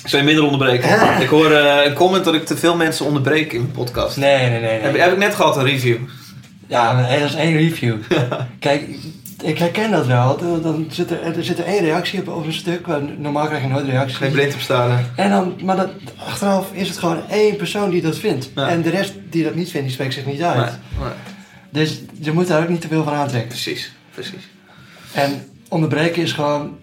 Zou je minder onderbreken? ik hoor eh, een comment dat ik te veel mensen onderbreek in mijn podcast.
nee, nee, nee.
Heb,
nee.
heb ik net gehad, een review.
Ja, dat is één review. Kijk, ik herken dat wel. Dan- zit er, er zit er één reactie op, op een stuk. waar Normaal krijg je nooit reacties.
Geen blind op staren.
En dan, maar dat, achteraf is het gewoon één persoon die dat vindt.
Ja.
En de rest die dat niet vindt, die spreekt zich niet uit.
Nee, nee,
Dus je moet daar ook niet te veel van aantrekken.
precies, precies.
En onderbreken is gewoon...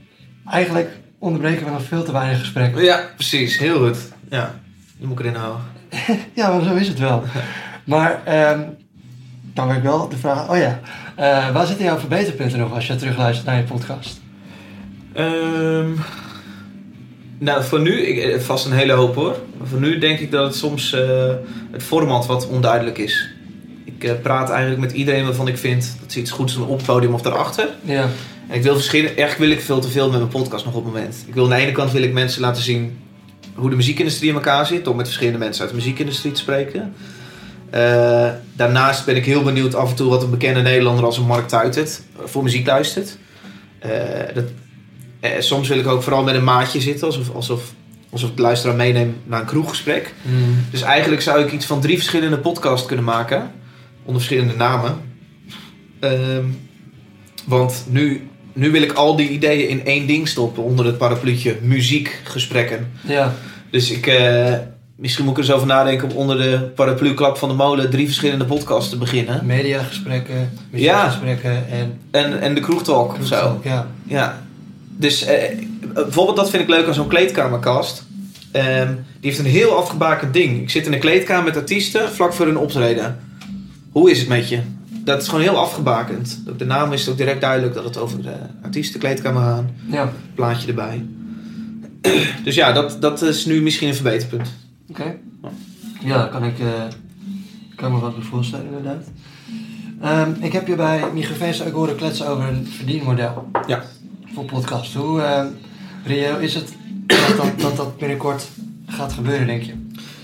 Eigenlijk onderbreken we nog veel te weinig gesprekken.
Ja, precies. Heel goed. Ja, die moet ik erin houden.
Ja, maar zo is het wel. Maar ehm dan wil ik wel de vraag... Oh ja, eh, waar zitten jouw verbeterpunten nog als je terugluistert naar je podcast?
Ehm, nou, voor nu, ik, eh, vast een hele hoop hoor. Maar voor nu denk ik dat het soms eh, het format wat onduidelijk is. Ik eh, praat eigenlijk met iedereen waarvan ik vind dat ze iets goeds doen op het podium of daarachter.
Ja,
En ik wil verschillen, eigenlijk wil ik veel te veel met mijn podcast nog op het moment. Ik wil aan de ene kant wil ik mensen laten zien hoe de muziekindustrie in elkaar zit, door met verschillende mensen uit de muziekindustrie te spreken. Eh, daarnaast ben ik heel benieuwd af en toe wat een bekende Nederlander als een Mark Tuitert voor muziek luistert. Eh, dat, eh, soms wil ik ook vooral met een maatje zitten, alsof, alsof, alsof ik de luisteraar meeneem naar een kroeggesprek. Dus eigenlijk zou ik iets van drie verschillende podcasts kunnen maken. Onder verschillende namen. Ehm, want nu, nu wil ik al die ideeën in één ding stoppen. Onder het parapluutje muziekgesprekken.
ja,
Dus ik, eh, misschien moet ik er eens over nadenken om onder de paraplu-klap van de molen drie verschillende podcasts te beginnen.
mediagesprekken, muziekgesprekken en...
En, en de kroegtalk of zo.
Ja,
Ja. Dus eh, bijvoorbeeld dat vind ik leuk aan zo'n kleedkamercast. Ehm, die heeft een heel afgebakend ding. Ik zit in een kleedkamer met artiesten vlak voor hun optreden. Hoe is het met je? Dat is gewoon heel afgebakend. Ook de naam is ook direct duidelijk dat het over de artiestenkleedkamer gaat.
ja.
Plaatje erbij. Dus ja, dat, dat is nu misschien een verbeterpunt.
Oké. Ja, kan ik, eh, kan me wat bij voorstellen inderdaad. Ehm, ik heb je bij Microveens ook horen kletsen over een verdienmodel.
Ja.
Voor podcast. Hoe ehm, reëel is het dat dat, dat dat binnenkort gaat gebeuren, denk je?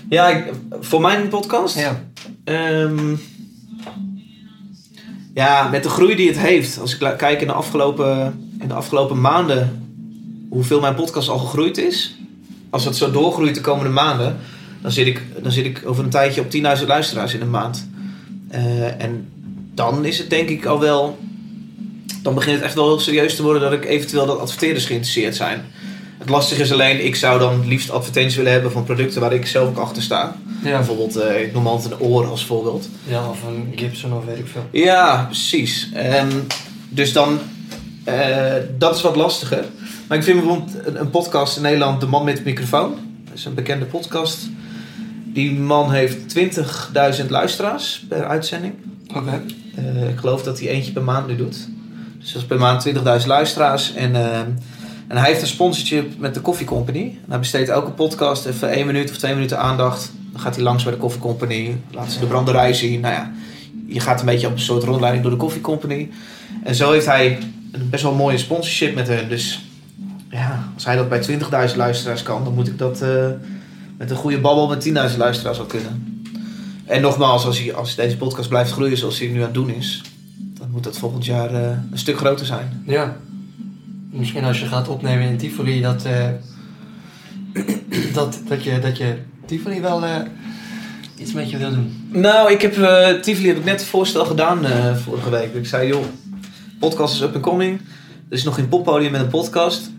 Ja, ik- voor mijn podcast?
Ja.
Ehm, ja, met de groei die het heeft. Als ik kijk in de, afgelopen, in de afgelopen maanden hoeveel mijn podcast al gegroeid is. Als het zo doorgroeit de komende maanden, dan zit ik, dan zit ik over een tijdje op 10.000 luisteraars in een maand. Eh, en dan is het denk ik al wel. Dan begint het echt wel heel serieus te worden dat ik eventueel dat adverteerders geïnteresseerd zijn. Het lastige is alleen, ik zou dan liefst advertenties willen hebben van producten waar ik zelf ook achter sta.
Ja.
Bijvoorbeeld, eh, ik noem altijd een oor als voorbeeld.
ja, of een Gibson of weet ik veel.
Ja, precies. Ehm, dus dan, eh, dat is wat lastiger. Maar ik vind bijvoorbeeld een, een podcast in Nederland, De Man met de Microfoon. Dat is een bekende podcast. Die man heeft 20.000 luisteraars per uitzending.
Oké.
Eh, ik geloof dat hij eentje per maand nu doet. Dus dat is per maand 20.000 luisteraars. En, ehm, en hij heeft een sponsorship met de Coffee Company. En hij besteedt elke podcast even één minuut of twee minuten aandacht. Dan gaat hij langs bij de Coffee Company. Laat ze de branderij zien. Nou ja, je gaat een beetje op een soort rondleiding door de Coffee Company. En zo heeft hij een best wel mooie sponsorship met hun. Dus ja, als hij dat bij 20.000 luisteraars kan, dan moet ik dat eh, met een goede babbel met 10.000 luisteraars al kunnen. En nogmaals, als, hij, als deze podcast blijft groeien zoals hij nu aan het doen is, dan moet dat volgend jaar eh, een stuk groter zijn.
Ja. Misschien als je gaat opnemen in Tivoli, dat, eh, dat, dat, je, dat je Tivoli wel eh, iets met je wil doen.
Nou, ik heb eh Tivoli heb ik net een voorstel gedaan vorige week. Ik zei, joh, podcast is up and coming. Er is nog geen poppodium met een podcast.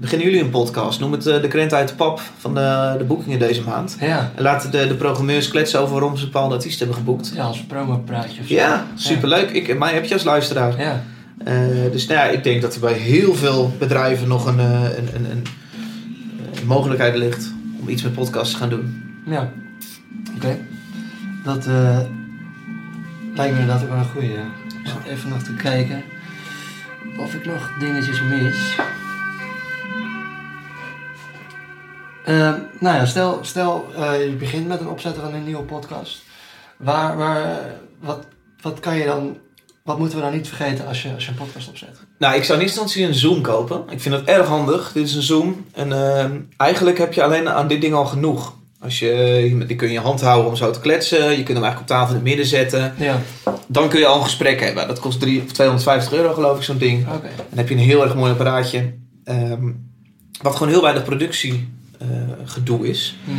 Beginnen jullie een podcast? Noem het de krent uit de pap van de, de boekingen deze maand.
Ja.
En laten de, de programmeurs kletsen over waarom ze bepaalde artiesten hebben geboekt.
Ja, als promopraatje of zo.
Ja, superleuk. Ik, mij heb je als luisteraar.
Ja.
Eh, dus nou ja, ik denk dat er bij heel veel bedrijven nog een, eh, een, een, een, een mogelijkheid ligt om iets met podcasts te gaan doen.
Ja. Oké. Dat eh, lijkt me inderdaad ook wel een goeie. ja. Ik zat even nog te kijken of ik nog dingetjes mis. Eh, nou ja, stel, stel je begint met een opzetten van een nieuwe podcast. Waar, waar, wat, wat kan je dan, wat moeten we dan niet vergeten als je, als je een podcast opzet?
Nou, ik zou in eerste instantie een Zoom kopen. Ik vind dat erg handig. Dit is een Zoom. En eh, eigenlijk heb je alleen aan dit ding al genoeg. Als je, die kun je in je hand houden om zo te kletsen. Je kunt hem eigenlijk op tafel in het midden zetten.
Ja,
Dan kun je al een gesprek hebben. Dat kost drie- of 250 euro geloof ik, zo'n ding.
oké.
Dan heb je een heel erg mooi apparaatje. ehm, wat gewoon heel weinig productie gedoe is.
Mhm.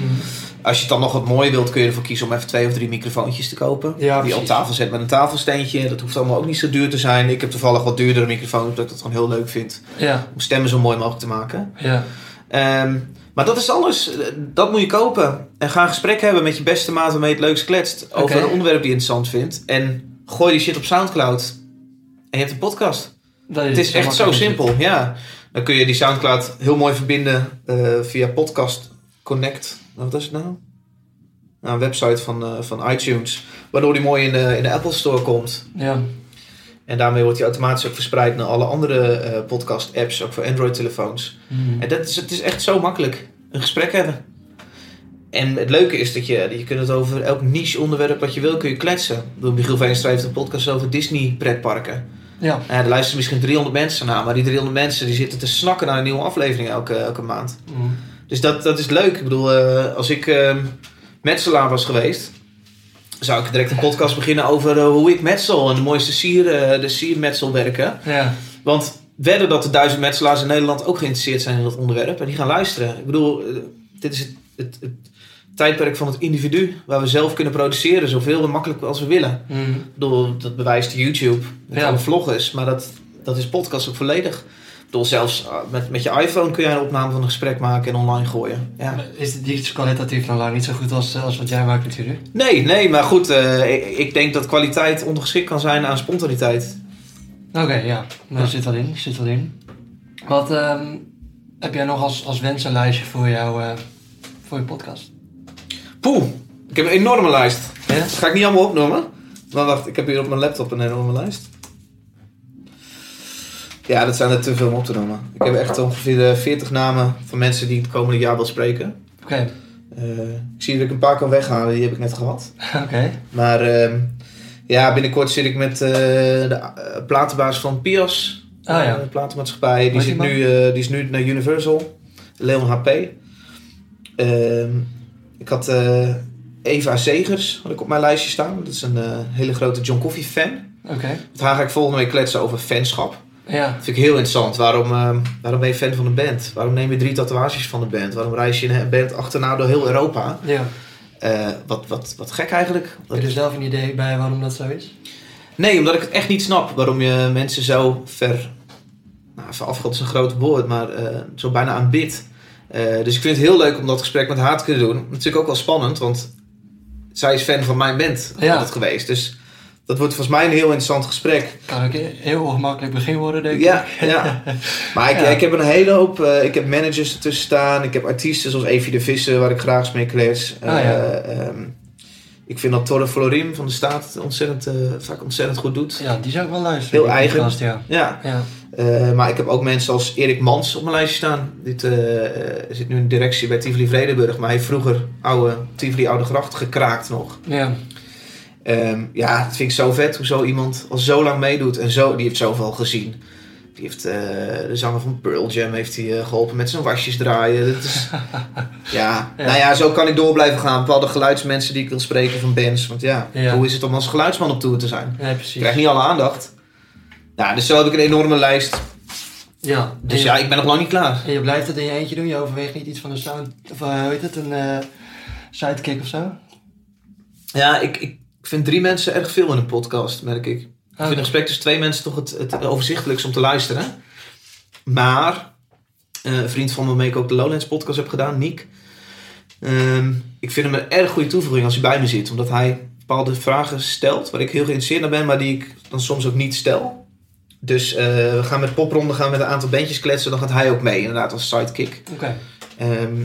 Als je het dan nog wat mooi wilt, kun je ervoor kiezen om even twee of drie microfoontjes te kopen.
Ja,
die je op tafel zet met een tafelsteentje. Dat hoeft allemaal ook niet zo duur te zijn. Ik heb toevallig wat duurdere microfoons, omdat ik dat gewoon heel leuk vind.
Ja,
Om stemmen zo mooi mogelijk te maken.
ja.
Ehm, maar dat is alles. Dat moet je kopen. En ga een gesprek hebben met je beste maat waarmee je het leukst kletst. Over een onderwerp die je interessant vindt. En gooi die shit op Soundcloud. En je hebt een podcast. Het is echt zo simpel, ja. Dan kun je die Soundcloud heel mooi verbinden eh, via Podcast Connect. Wat is het nou? Nou, een website van, eh, van iTunes. Waardoor die mooi in de, in de Apple Store komt.
Ja,
En daarmee wordt die automatisch ook verspreid naar alle andere eh, podcast apps, ook voor Android telefoons.
Mhm.
En dat is, het is echt zo makkelijk. Een gesprek hebben. En het leuke is dat je, je kunt het over elk niche onderwerp wat je wil, kun je kletsen. Bedoel, Michiel Veenstra heeft een podcast over Disney pretparken.
ja.
Ja, er luisteren misschien 300 mensen naar, maar die 300 mensen die zitten te snakken naar een nieuwe aflevering elke, elke maand.
Mhm.
Dus dat, dat is leuk. Ik bedoel, eh, als ik eh, metselaar was geweest, zou ik direct een podcast beginnen over eh, hoe ik metsel en de mooiste sier, eh, de siermetselwerken.
Ja,
Want wedden dat de duizend metselaars in Nederland ook geïnteresseerd zijn in dat onderwerp en die gaan luisteren. Ik bedoel, dit is het, het, het tijdperk van het individu, waar we zelf kunnen produceren zoveel en makkelijk als we willen.
Mhm.
Ik bedoel, dat bewijst YouTube met
Ja.
alle vloggers, maar dat, dat is podcast ook volledig. Bedoel, zelfs uh, met, met je iPhone kun jij een opname van een gesprek maken en online gooien. Ja.
Is iets kwalitatief dan lang niet zo goed als, als wat jij maakt natuurlijk?
Nee, nee, maar goed, eh, ik, ik denk dat kwaliteit ondergeschikt kan zijn aan spontaniteit.
Oké, ja. Nou,
Ja.
zit wel in, zit wel in. Wat ehm, heb jij nog als, als wensenlijstje voor, jou, eh, voor je podcast?
Poeh, ik heb een enorme lijst.
Ja?
Dat ga ik niet allemaal opnoemen. Maar wacht, ik heb hier op mijn laptop een enorme lijst. Ja, dat zijn er te veel om op te noemen. Ik heb echt ongeveer eh, 40 namen van mensen die het komende jaar wil spreken.
Oké.
Eh, ik zie dat ik een paar kan weghalen, die heb ik net gehad.
Oké.
Maar ehm, ja, binnenkort zit ik met eh, de platenbaas van Pias.
Ah, ja.
eh, platenmaatschappij. Die, zit nu, eh, die is nu naar Universal. Leon HP. Ehm, ik had eh, Eva Zegers had ik op mijn lijstje staan. Dat is een eh, hele grote John Coffee fan.
Oké.
Met haar ga ik volgende week kletsen over fanschap.
Ja.
Dat vind ik heel interessant. Waarom, ehm, waarom ben je fan van een band? Waarom neem je drie tatoeages van de band? Waarom reis je een band achterna door heel Europa?
Ja.
Eh, wat, wat, wat gek eigenlijk.
Heb je er zelf een idee bij waarom dat zo is?
Nee, omdat ik het echt niet snap waarom je mensen zo ver. Nou, even afgod is een groot woord, maar eh, zo bijna aanbidt. Eh, dus ik vind het heel leuk om dat gesprek met haar te kunnen doen. Natuurlijk ook wel spannend, want zij is fan van mijn band
Ja.
altijd geweest. Dus dat wordt volgens mij een heel interessant gesprek.
Kan ook een heel ongemakkelijk begin worden, denk ik.
Ja, ja. Maar ik,
Ja.
ik heb een hele hoop. eh, ik heb managers ertussen staan. Ik heb artiesten zoals Evie de Visser, waar ik graag eens mee klets.
Ah, ja.
Eh, ehm, ik vind dat Torre Florim van de Staat het ontzettend, eh, vaak ontzettend goed doet.
Ja, die zou ik wel luisteren.
Heel eigen.
ja.
Ja,
Ja.
Maar ik heb ook mensen als Erik Mans op mijn lijstje staan. Dit eh, zit nu in de directie bij Tivoli Vredenburg. Maar hij heeft vroeger oude Tivoli Oude Gracht gekraakt nog.
Ja.
Ehm, ja, dat vind ik zo vet hoe zo iemand al zo lang meedoet. En zo, die heeft zoveel gezien. Die heeft eh, de zanger van Pearl Jam heeft hij, eh, geholpen met zijn wasjes draaien. Dat is, ja.
Ja.
nou ja, zo kan ik door blijven gaan. Bepaalde geluidsmensen die ik wil spreken van bands. Want ja,
Ja.
hoe is het om als geluidsman op tour te zijn?
ja,
Ik
precies.
krijg niet alle aandacht. Ja, dus zo heb ik een enorme lijst.
Ja.
Dus ja, ik ben nog lang niet klaar.
en je blijft het in je eentje doen? Je overweegt niet iets van een sound... Of uh, hoe heet het? Een eh, sidekick of zo?
Ja, ik, ik vind drie mensen erg veel in een podcast, merk ik. Ik vind een gesprek tussen twee mensen toch het, het overzichtelijkst om te luisteren. Maar, eh, een vriend van me waarmee ik ook de Lowlands podcast heb gedaan, Niek. ehm, ik vind hem een erg goede toevoeging als hij bij me zit. Omdat hij bepaalde vragen stelt waar ik heel geïnteresseerd naar ben, maar die ik dan soms ook niet stel. Dus eh, we gaan met popronde gaan met een aantal bandjes kletsen. Dan gaat hij ook mee, inderdaad, als sidekick.
Oké.
Ehm,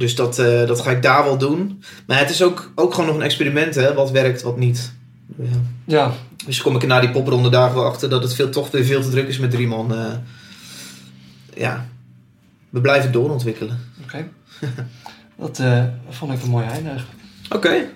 dus dat, eh, dat ga ik daar wel doen. Maar het is ook, ook gewoon nog een experiment, hè. Wat werkt, wat niet. Ja.
Ja.
Dus kom ik na die popronde dagen wel achter dat het veel, toch weer veel te druk is met drie man. eh. ja, we blijven doorontwikkelen.
Oké. dat eh, vond ik een mooi eindig.
Oké,